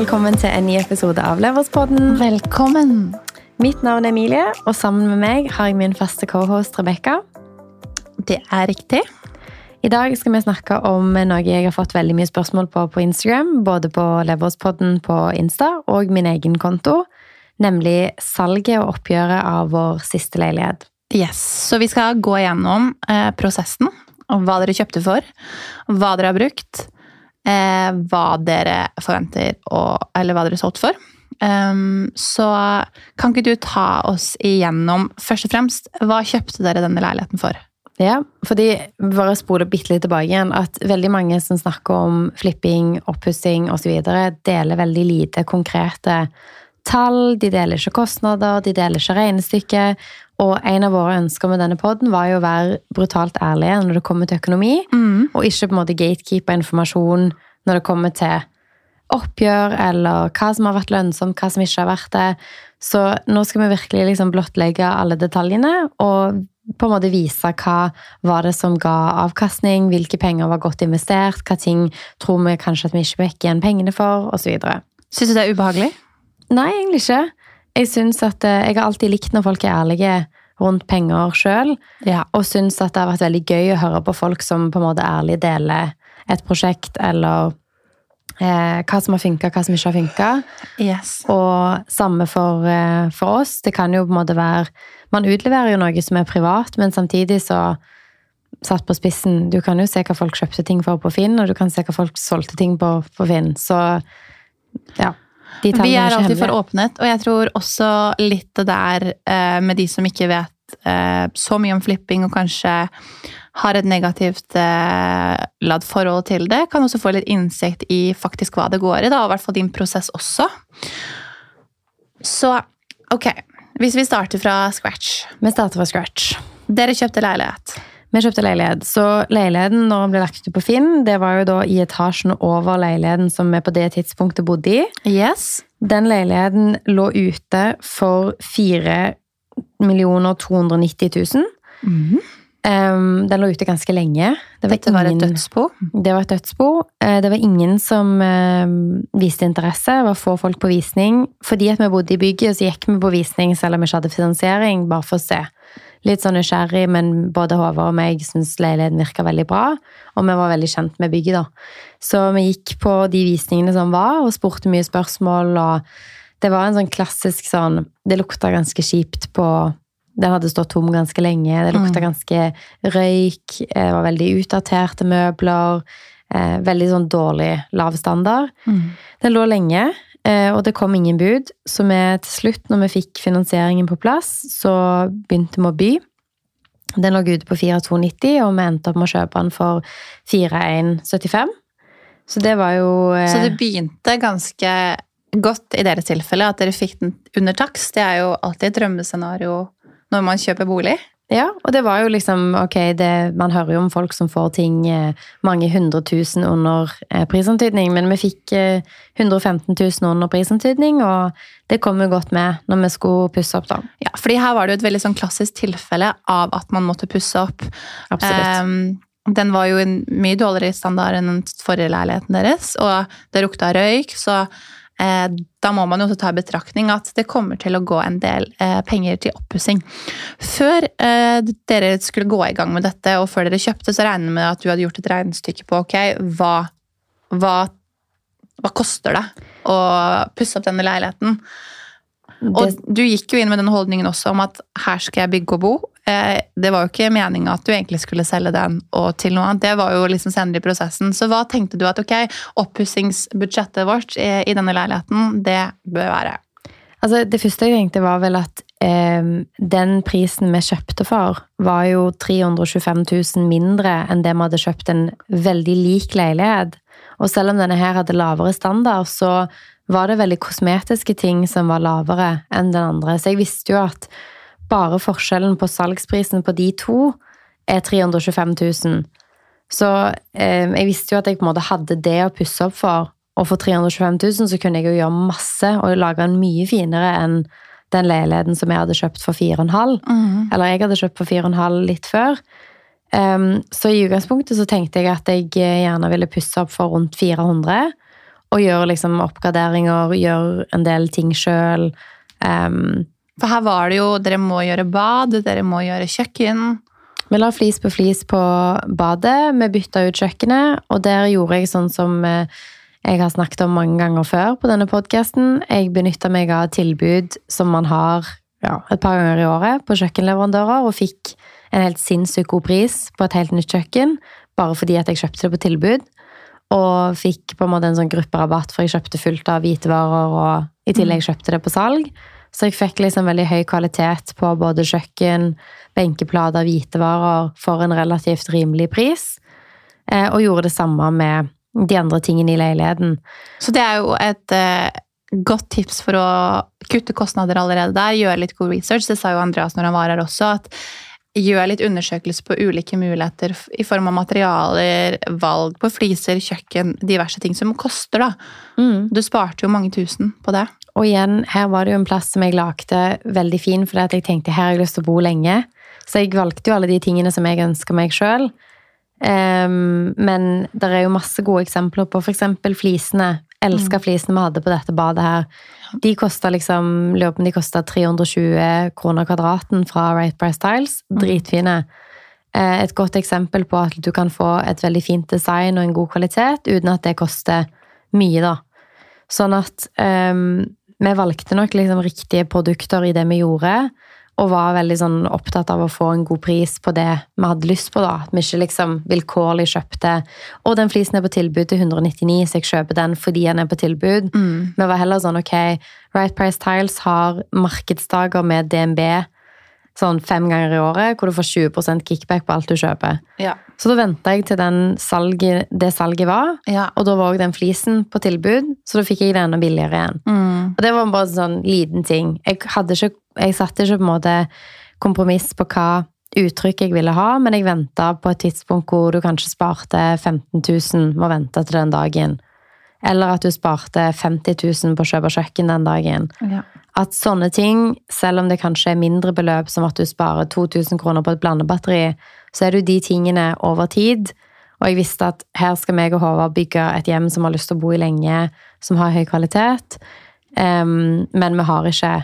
Velkommen til en ny episode av Leverspodden. Velkommen. Mitt navn er Emilie, og sammen med meg har jeg min faste cohost Rebekka. Det er riktig. I dag skal vi snakke om noe jeg har fått veldig mye spørsmål på på Instagram. Både på Leverspodden på Insta og min egen konto. Nemlig salget og oppgjøret av vår siste leilighet. Yes, Så vi skal gå gjennom eh, prosessen. Hva dere kjøpte for. Hva dere har brukt. Eh, hva dere forventer å Eller hva dere har solgt for. Um, så kan ikke du ta oss igjennom, først og fremst, hva kjøpte dere denne leiligheten for? Ja, fordi bare spole bitte litt tilbake igjen, at veldig mange som snakker om flipping, oppussing osv., deler veldig lite konkrete tall. De deler ikke kostnader, de deler ikke regnestykke. Og en av våre ønsker med denne poden var jo å være brutalt ærlige når det kommer til økonomi, Mm. og ikke på en måte gatekeepe informasjon når det kommer til oppgjør, eller hva som har vært lønnsomt, hva som ikke har vært det. Så nå skal vi virkelig liksom blottlegge alle detaljene, og på en måte vise hva var det som ga avkastning, hvilke penger var godt investert, hva ting tror vi kanskje at vi ikke fikk igjen pengene for, osv. Syns du det er ubehagelig? Nei, egentlig ikke. Jeg synes at eh, jeg har alltid likt når folk er ærlige rundt penger sjøl, Ja. og syns at det har vært veldig gøy å høre på folk som på en måte ærlig deler et prosjekt, eller eh, hva som har funka, hva som ikke har funka. Yes. Og samme for, eh, for oss. Det kan jo på en måte være Man utleverer jo noe som er privat, men samtidig så Satt på spissen, du kan jo se hva folk kjøpte ting for på Finn, og du kan se hva folk solgte ting på på Finn. Så ja. Vi er alltid for åpenhet, og jeg tror også litt det der eh, med de som ikke vet eh, så mye om flipping og kanskje har et negativt eh, ladd forhold til det, kan også få litt innsikt i faktisk hva det går i, da, og i hvert fall din prosess også. Så ok, hvis vi starter fra scratch. Vi starter fra scratch. Dere kjøpte leilighet. Vi kjøpte leilighet. Så leiligheten når den ble lagt ut på Finn, det var jo da i etasjen over leiligheten som vi på det tidspunktet bodde i. Yes. Den leiligheten lå ute for 4 290 000. Um, den lå ute ganske lenge. Dette var et ingen- dødsbo. Det var et dødsbo. Eh, Det var ingen som eh, viste interesse. Det var få folk på visning. Fordi at vi bodde i bygget, så gikk vi på visning selv om vi ikke hadde finansiering, bare for å se. Litt sånn nysgjerrig, men både Håvard og meg syntes leiligheten virka veldig bra. Og vi var veldig kjent med bygget, da. Så vi gikk på de visningene som var, og spurte mye spørsmål. Og det var en sånn klassisk sånn Det lukta ganske kjipt på Den hadde stått tom ganske lenge. Det lukta ganske røyk. eh, Det var veldig utdaterte møbler. eh, Veldig sånn dårlig lav standard. Den lå lenge, eh, og det kom ingen bud. Så vi til slutt, når vi fikk finansieringen på plass, så begynte vi å by. Den lå ute på 4290, og vi endte opp med å kjøpe den for 4175. Så det var jo eh, Så det begynte ganske godt i deres tilfelle at dere fikk den under takst. Det er jo alltid et drømmescenario når man kjøper bolig. Ja, og det var jo liksom Ok, det, man hører jo om folk som får ting eh, mange hundre tusen under eh, prisantydning, men vi fikk eh, 115 000 under prisantydning, og det kom jo godt med når vi skulle pusse opp, da. Ja, fordi her var det jo et veldig sånn klassisk tilfelle av at man måtte pusse opp. Absolutt. Um, den var jo mye dårligere standard enn den forrige leiligheten deres, og det lukta røyk, så eh, da må man jo også ta i betraktning at det kommer til å gå en del eh, penger til oppussing. Før eh, dere skulle gå i gang med dette, og før dere kjøpte, så regner jeg med at du hadde gjort et regnestykke på ok, hva, hva, hva koster det å pusse opp denne leiligheten? Og du gikk jo inn med den holdningen også om at her skal jeg bygge og bo. Eh, Det var jo ikke meninga at du egentlig skulle selge den og til noe annet. Det var jo liksom senere i prosessen. Så hva tenkte du at ok, oppussingsbudsjettet vårt i i denne leiligheten, det bør være? altså, det første jeg tenkte, var vel at eh, den prisen vi kjøpte for, var jo 325 000 mindre enn det vi hadde kjøpt en veldig lik leilighet. Og selv om denne her hadde lavere standard, så var det veldig kosmetiske ting som var lavere enn den andre. Så jeg visste jo at bare forskjellen på salgsprisen på de to er 325 000. Så eh, jeg visste jo at jeg på en måte hadde det å pusse opp for. Og for 325 000 så kunne jeg jo gjøre masse og lage den mye finere enn den leiligheten som jeg hadde kjøpt for 4,5. Eller jeg hadde kjøpt for 4,5 litt før. Um, så i utgangspunktet så tenkte jeg at jeg eh, gjerne ville pusse opp for rundt 400. og gjøre liksom oppgraderinger, gjøre en del ting sjøl. Um, For her var det jo Dere må gjøre bad, dere må gjøre kjøkken. vi la flis på flis på badet, vi bytta ut kjøkkenet, og der gjorde jeg sånn som eh, jeg har snakket om mange ganger før på denne podkasten. Jeg benytta meg av tilbud som man har ja, et par ganger i året på kjøkkenleverandører, og fikk en helt sinnssykt god pris på et helt nytt kjøkken, bare fordi at jeg kjøpte det på tilbud. Og fikk på en måte en sånn grupperabatt, for jeg kjøpte fullt av hvitevarer, og i tillegg kjøpte det på salg. Så jeg fikk liksom veldig høy kvalitet på både kjøkken, benkeplater, hvitevarer for en relativt rimelig pris. Eh, og gjorde det samme med de andre tingene i leiligheten. Så det er jo et eh, godt tips for å kutte kostnader allerede der. Gjøre litt god research. Det sa jo Andreas når han var her også. at Gjør litt undersøkelser på ulike muligheter i form av materialer, valg på fliser, kjøkken, diverse ting som koster, da. Mm. Du sparte jo mange tusen på det. Og igjen, her var det jo en plass som jeg lagde veldig fin, fordi at jeg tenkte her har jeg lyst til å bo lenge. Så jeg valgte jo alle de tingene som jeg ønska meg sjøl. men det er jo masse gode eksempler på f.eks. flisene. Elska flisene vi hadde på dette badet her. De kosta liksom, lurer på om de kosta 320 kroner kvadraten fra Right Price Tiles. Dritfine. Eh, Et godt eksempel på at du kan få et veldig fint design og en god kvalitet uten at det koster mye, da. Sånn at um, vi valgte nok liksom riktige produkter i det vi gjorde, og var veldig sånn opptatt av å få en god pris på det vi hadde lyst på. da. At vi ikke liksom vilkårlig kjøpte Og den flisen er på tilbud til 199, så jeg kjøper den fordi den er på tilbud. Vi var heller sånn ok, Right Price Tiles har markedsdager med DNB sånn fem ganger i året, hvor du får 20% kickback på alt du kjøper. Ja. Så da venta jeg til den salget, det salget var, Ja. og da var òg den flisen på tilbud, så da fikk jeg det enda billigere igjen. Mm. Og det var bare en sånn liten ting. Jeg, ikke, jeg satte ikke på en måte kompromiss på hva uttrykk jeg ville ha, men jeg venta på et tidspunkt hvor du kanskje sparte 15 000 med å vente til den dagen. Eller at du sparte 50 000 på å kjøpe kjøkken den dagen. Ja. At sånne ting, selv om det kanskje er mindre beløp, som at du sparer 2000 kroner på et blandebatteri, så er det jo de tingene over tid. Og jeg visste at her skal meg og Håvard bygge et hjem som har lyst til å bo i lenge, som har høy kvalitet. Um, men vi har ikke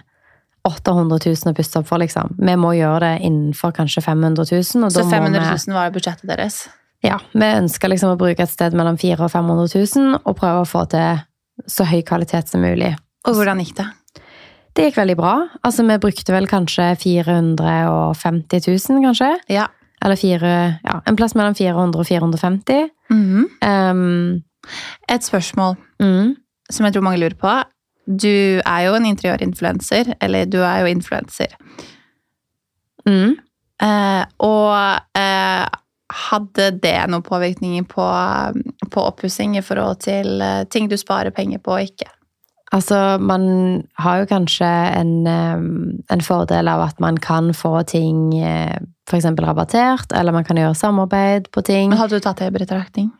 800 000 å pusse opp for, liksom. Vi må gjøre det innenfor kanskje 500 000. Og Så da må 500 000 var budsjettet deres? Ja, vi ønsker liksom å bruke et sted mellom 400 og 500 000 og prøve å få til så høy kvalitet som mulig. Og hvordan gikk det? Det gikk veldig bra. Altså, vi brukte vel kanskje 450 000, kanskje. Ja. Eller fire, ja, en plass mellom 400 og 450. Mhm. Um, Et spørsmål mm, som jeg tror mange lurer på. Du er jo en interiørinfluenser, eller du er jo influenser. mm. Eh, og eh, hadde det noen påvirkninger på, på oppussing i forhold til eh, ting du sparer penger på og ikke? Altså, man har jo kanskje en, um, en fordel av at man kan få ting f.eks. rabattert, eller man kan gjøre samarbeid på ting. Men hadde du tatt det i betraktning?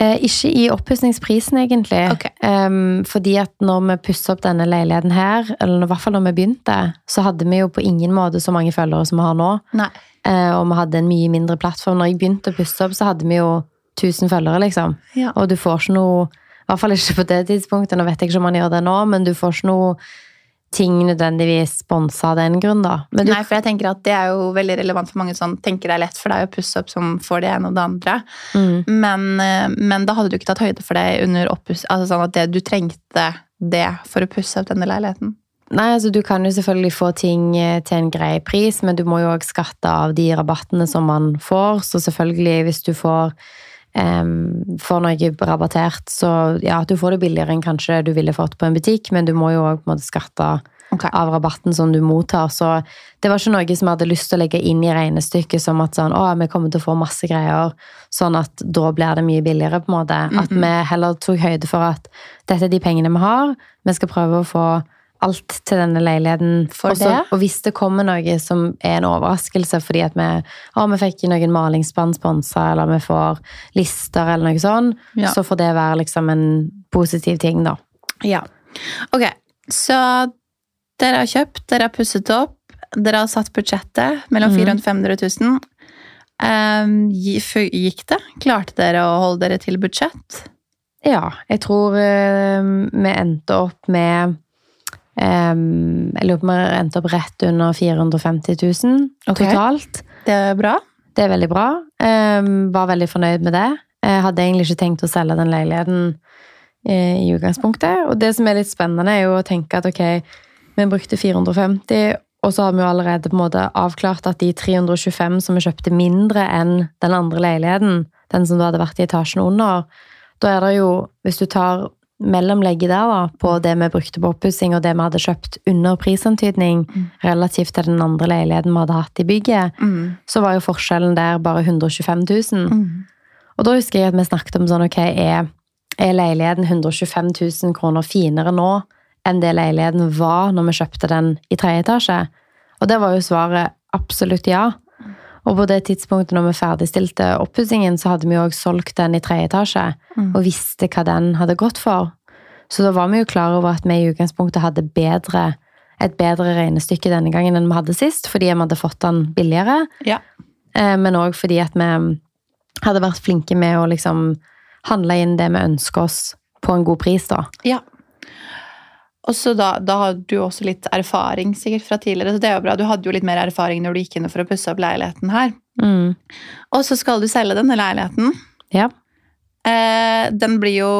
Eh, ikke i oppussingsprisen, egentlig. Okay. Um, fordi at når vi pusset opp denne leiligheten her, eller i hvert fall når vi begynte, så hadde vi jo på ingen måte så mange følgere som vi har nå. Eh, og vi hadde en mye mindre plattform. Når jeg begynte å pusse opp, så hadde vi jo 1000 følgere, liksom. Ja. Og du får ikke noe I hvert fall ikke på det tidspunktet, nå vet jeg ikke om man gjør det nå, men du får ikke noe ting nødvendigvis sponsa av den grunn, da. Men du, Nei, for jeg tenker at det er jo veldig relevant for mange som tenker det er lett for deg å pusse opp som får det ene og det andre. mm, Men, eh, men da hadde du ikke tatt høyde for det under oppuss... Altså sånn at det, du trengte det for å pusse opp denne leiligheten. Nei, altså Du kan jo selvfølgelig få ting eh, til en grei pris, men du må jo òg skatte av de rabattene som man får. Så selvfølgelig, hvis du får, em, får noe rabattert, så ja, du får det billigere enn kanskje du ville fått på en butikk, men du må jo òg skatte okay. av rabatten som du mottar. Så det var ikke noe som jeg hadde lyst til å legge inn i regnestykket som at sånn, å, vi kommer til å få masse greier, sånn at da blir det mye billigere, på en måte. At vi heller tok høyde for at dette er de pengene vi har, vi skal prøve å få alt til denne leiligheten. For Også, det? Og hvis det kommer noe som er en overraskelse fordi at vi, å, vi fikk noen malingsspann sponsa, eller vi får lister eller noe sånt, Ja. så får det være liksom en positiv ting, da. Ja. Ok, så dere har kjøpt, dere har pusset opp, dere har satt budsjettet mellom Mhm. 400 og 500 000. Um, gikk det? Klarte dere å holde dere til budsjett? Ja, jeg tror eh, vi endte opp med Jeg lurer på om jeg endte opp rett under 450 000 Ok. totalt. Det er bra. Det er veldig bra. Var veldig fornøyd med det. Jeg hadde egentlig ikke tenkt å selge den leiligheten i utgangspunktet. Og det som er litt spennende, er jo å tenke at ok, vi brukte 450, og så har vi jo allerede på en måte avklart at de 325 som vi kjøpte mindre enn den andre leiligheten, den som da hadde vært i etasjen under, da er det jo, hvis du tar mellomlegget der da, på det vi brukte på oppussing og det vi hadde kjøpt under prisantydning, relativt til den andre leiligheten vi hadde hatt i bygget, Mm. så var jo forskjellen der bare 125 000. Mm. Og da husker jeg at vi snakket om sånn, ok, er, er leiligheten 125 000 kroner finere nå enn det leiligheten var når vi kjøpte den i tredje etasje? Og det var jo svaret absolutt ja. Og på det tidspunktet når vi ferdigstilte oppussingen, så hadde vi jo også solgt den i tredje etasje, Mm. og visste hva den hadde gått for. Så da var vi jo klar over at vi i utgangspunktet hadde bedre, et bedre regnestykke denne gangen enn vi hadde sist, fordi vi hadde fått den billigere. Ja. Eh, men òg fordi at vi hadde vært flinke med å liksom handle inn det vi ønsker oss på en god pris, da. Ja. Og så da, da har du også litt erfaring sikkert fra tidligere, så det er jo bra. Du hadde jo litt mer erfaring når du gikk inn for å pusse opp leiligheten her. Mm. Og så skal du selge denne leiligheten. Ja. Eh, den blir jo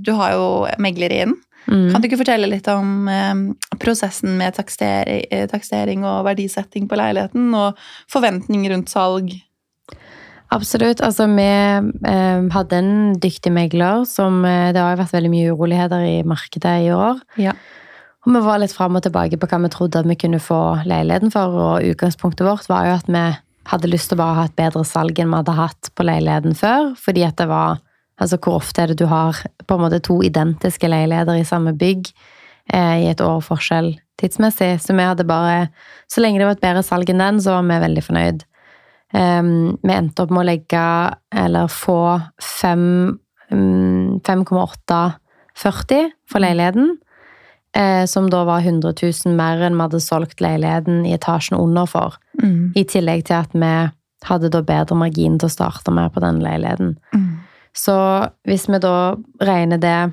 Du har jo megler inn. Mm. Kan du ikke fortelle litt om eh, prosessen med takstering, eh, takstering og verdisetting på leiligheten, og forventninger rundt salg? Absolutt. Altså, vi eh, hadde en dyktig megler som eh, Det har jo vært veldig mye uroligheter i markedet i år. Ja. Og vi var litt fram og tilbake på hva vi trodde at vi kunne få leiligheten for, og utgangspunktet vårt var jo at vi hadde lyst til å bare ha et bedre salg enn vi hadde hatt på leiligheten før, fordi at det var Altså, hvor ofte er det du har på en måte to identiske leiligheter i samme bygg eh, i et år forskjell tidsmessig? Så vi hadde bare Så lenge det var et bedre salg enn den, så var vi veldig fornøyd. Um, vi endte opp med å legge, eller få, fem- mm, 5,840 for leiligheten. Eh, som da var 100 000 mer enn vi hadde solgt leiligheten i etasjen under for. Mm. I tillegg til at vi hadde da bedre margin til å starte med på den leiligheten. Mm. Så hvis vi da regner det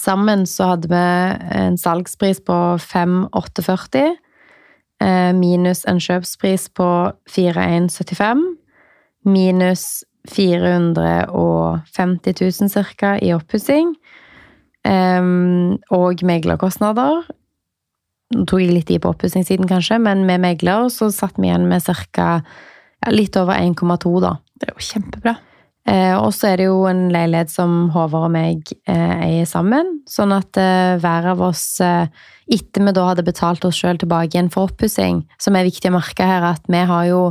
sammen, så hadde vi en salgspris på 5840, eh, minus en kjøpspris på 4175, minus 450 000 ca. i oppussing, Um, og meglerkostnader. Nå tok jeg litt i på oppussingssiden, kanskje, men med megler så satt vi igjen med ca. ja, litt over 1,2, da. Det er jo kjempebra. Eh, og så er det jo en leilighet som Håvard og meg eh, eier sammen. Sånn at eh, hver av oss, etter vi da hadde betalt oss sjøl tilbake igjen for oppussing, som er viktig å merke her, at vi har jo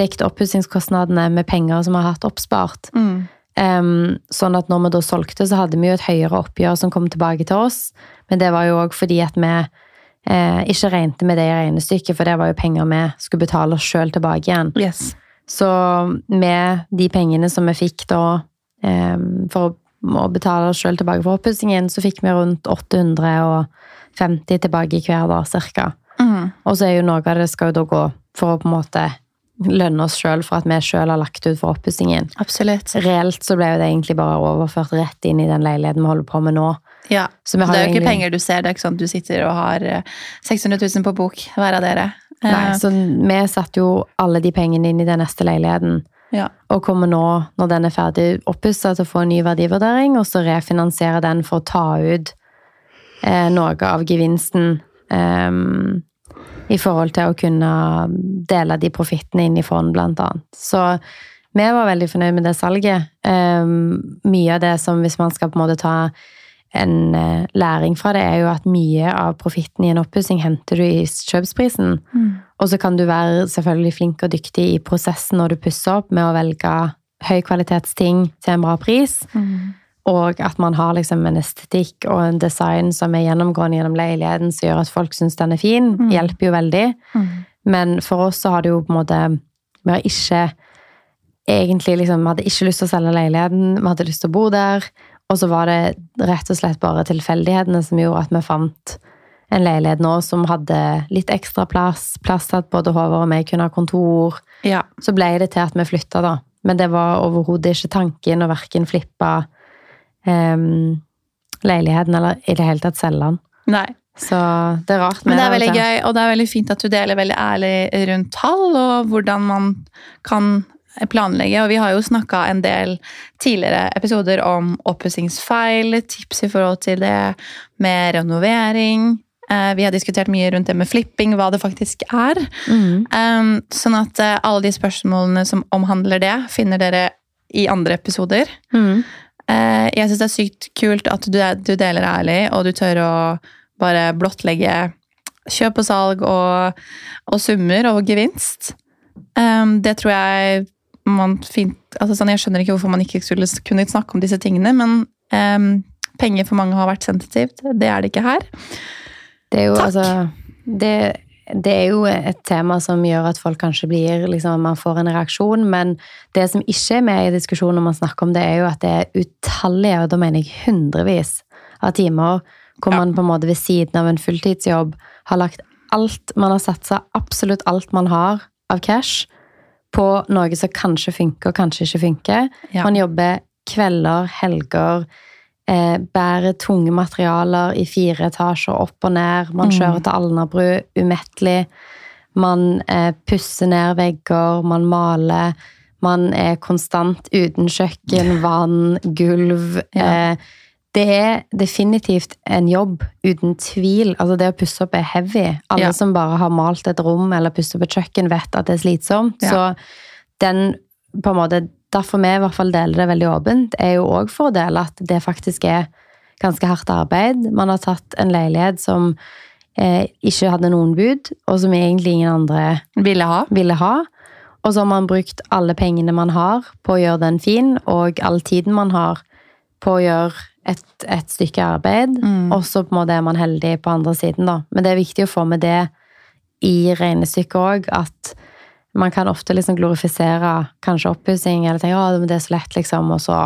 dekt oppussingskostnadene med penger som vi har hatt oppspart. Mm. Em, sånn at når vi da solgte, så hadde vi jo et høyere oppgjør som kom tilbake til oss. Men det var jo òg fordi at vi eh, ikke regnet med det i regnestykket, for det var jo penger vi skulle betale oss sjøl tilbake igjen. Yes. Så med de pengene som vi fikk da eh, for å, betale oss sjøl tilbake for oppussingen, så fikk vi rundt 850 tilbake hver, dag, cirka. Mm. Og så er jo noe av det skal jo da gå for å på en måte lønne oss sjøl for at vi sjøl har lagt ut for oppussingen. Absolutt. Reelt så ble jo det egentlig bare overført rett inn i den leiligheten vi holder på med nå. Ja. Så det er jo ikke egentlig- penger du ser, det er ikke sånn at du sitter og har eh, 600 000 på bok, hver av dere. Eh, Nei, så vi satte jo alle de pengene inn i den neste leiligheten. ja. Og kommer nå, når den er ferdig oppussa, til å få en ny verdivurdering, og så refinansiere den for å ta ut eh, noe av gevinsten ehm, i forhold til å kunne dele de profittene inn i fond, blant annet. Så vi var veldig fornøyd med det salget. Ehm, mye av det som, hvis man skal på en måte ta en eh, læring fra det, er jo at mye av profitten i en oppussing henter du i kjøpsprisen. Mm. Og så kan du være selvfølgelig flink og dyktig i prosessen når du pusser opp med å velge høykvalitetsting til en bra pris, Mm. og at man har liksom en estetikk og en design som er gjennomgående gjennom leiligheten, som gjør at folk syns den er fin, Mm. hjelper jo veldig. Mm. Men for oss så har det jo på en måte Vi har ikke egentlig liksom Vi hadde ikke lyst til å selge leiligheten, vi hadde lyst til å bo der. Og så var det rett og slett bare tilfeldighetene som gjorde at vi fant en leilighet nå som hadde litt ekstra plass, plass til at både Håvard og meg kunne ha kontor. Ja. Så ble det til at vi flytta, da. Men det var overhodet ikke tanken å verken flippe um, leiligheten, eller i det hele tatt selge den. Nei. Så det er rart. Men det er veldig gøy, og det er veldig fint at du deler veldig ærlig rundt tall og hvordan man kan planlegge. Og vi har jo snakka en del tidligere episoder om oppussingsfeil, tips i forhold til det med renovering. Eh, Vi har diskutert mye rundt det med flipping, hva det faktisk er. Mhm. Um, sånn at eh, alle de spørsmålene som omhandler det, finner dere i andre episoder. Mhm. Eh, jeg syns det er sykt kult at du, du deler ærlig, og du tør å bare blottlegge kjøp og salg og, og summer og gevinst. Um, det tror jeg man fint altså sånn, Jeg skjønner ikke hvorfor man ikke skulle kunne snakke om disse tingene, men um, penger for mange har vært sensitivt. Det er det ikke her. Det er jo Takk. altså det, det er jo et tema som gjør at folk kanskje blir liksom, Man får en reaksjon, men det som ikke er med i diskusjonen når man snakker om det, er jo at det er utallige, og da mener jeg hundrevis av timer hvor Ja. man på en måte ved siden av en fulltidsjobb har lagt alt Man har satsa absolutt alt man har av cash på noe som kanskje funker og kanskje ikke funker. Ja. Man jobber kvelder, helger, eh, bærer tunge materialer i fire etasjer opp og ned. Man Mm. kjører til Alnabru umettelig. Man eh, pusser ned vegger, man maler. Man er konstant uten kjøkken, vann, gulv. Ja. Eh, det er definitivt en jobb, uten tvil. Altså Det å pusse opp er heavy. Alle Ja. som bare har malt et rom eller pusset opp et kjøkken, vet at det er slitsomt. Ja. Så den på en måte, Derfor vi i hvert fall deler det veldig åpent, er jo òg for å dele at det faktisk er ganske hardt arbeid. Man har tatt en leilighet som eh, ikke hadde noen bud, og som egentlig ingen andre Ville ha. ville ha. Og så har man brukt alle pengene man har på å gjøre den fin, og all tiden man har på å gjøre et, et stykke arbeid. Mm. Og så på en måte er man heldig på andre siden, da. Men det er viktig å få med det i regnestykket òg, at man kan ofte liksom glorifisere kanskje oppussing, eller tenke at det er så lett, liksom, og så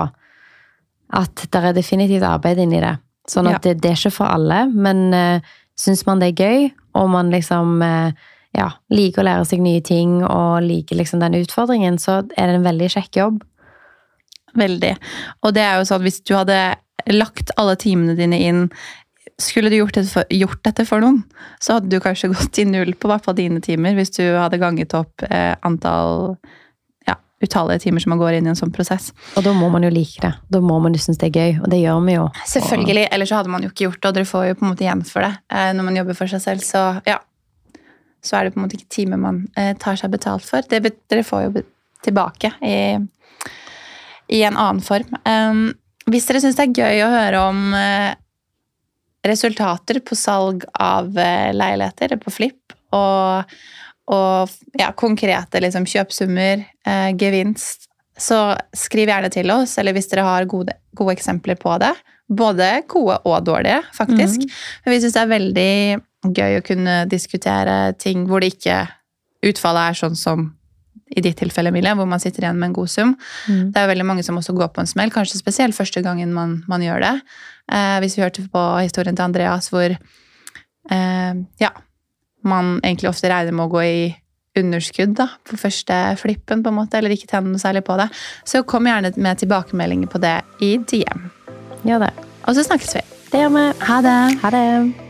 At det er definitivt arbeid inni det. Sånn at Ja. det, det er ikke for alle, men uh, syns man det er gøy, og man liksom uh, ja, liker å lære seg nye ting og liker liksom den utfordringen, så er det en veldig kjekk jobb. Veldig. Og det er jo sånn, hvis du hadde lagt alle timene dine inn Skulle du gjort dette, for, gjort dette for noen, så hadde du kanskje gått i null på hvert fall dine timer hvis du hadde ganget opp eh, antall ja, utallige timer som man går inn i en sånn prosess. Og da må man jo like det. Da må man jo synes det er gøy, og det gjør vi jo. Selvfølgelig, ellers så hadde man jo ikke gjort det, og dere får jo på en måte igjen for det eh, når man jobber for seg selv. Så ja, så er det på en måte ikke timer man eh, tar seg betalt for. Det, dere får jo tilbake i, i en annen form. Um, hvis dere syns det er gøy å høre om eh, resultater på salg av eh, leiligheter, på flipp, og, og ja, konkrete liksom, kjøpsummer, eh, gevinst, så skriv gjerne til oss, eller hvis dere har gode, gode eksempler på det. Både gode og dårlige, faktisk. Men vi syns det er veldig gøy å kunne diskutere ting hvor det ikke utfallet er sånn som i ditt tilfelle, Emilie, hvor man sitter igjen med en god sum. Mm. Det er jo veldig mange som også går på en smell, kanskje spesielt første gangen man, man gjør det. Eh, hvis vi hørte på historien til Andreas hvor eh, ja, man egentlig ofte regner med å gå i underskudd da, på første flippen, på en måte, eller ikke tjene noe særlig på det. Så kom gjerne med tilbakemeldinger på det i DM. Gjør det. Og så snakkes vi. Det gjør vi. Ha det! Ha det.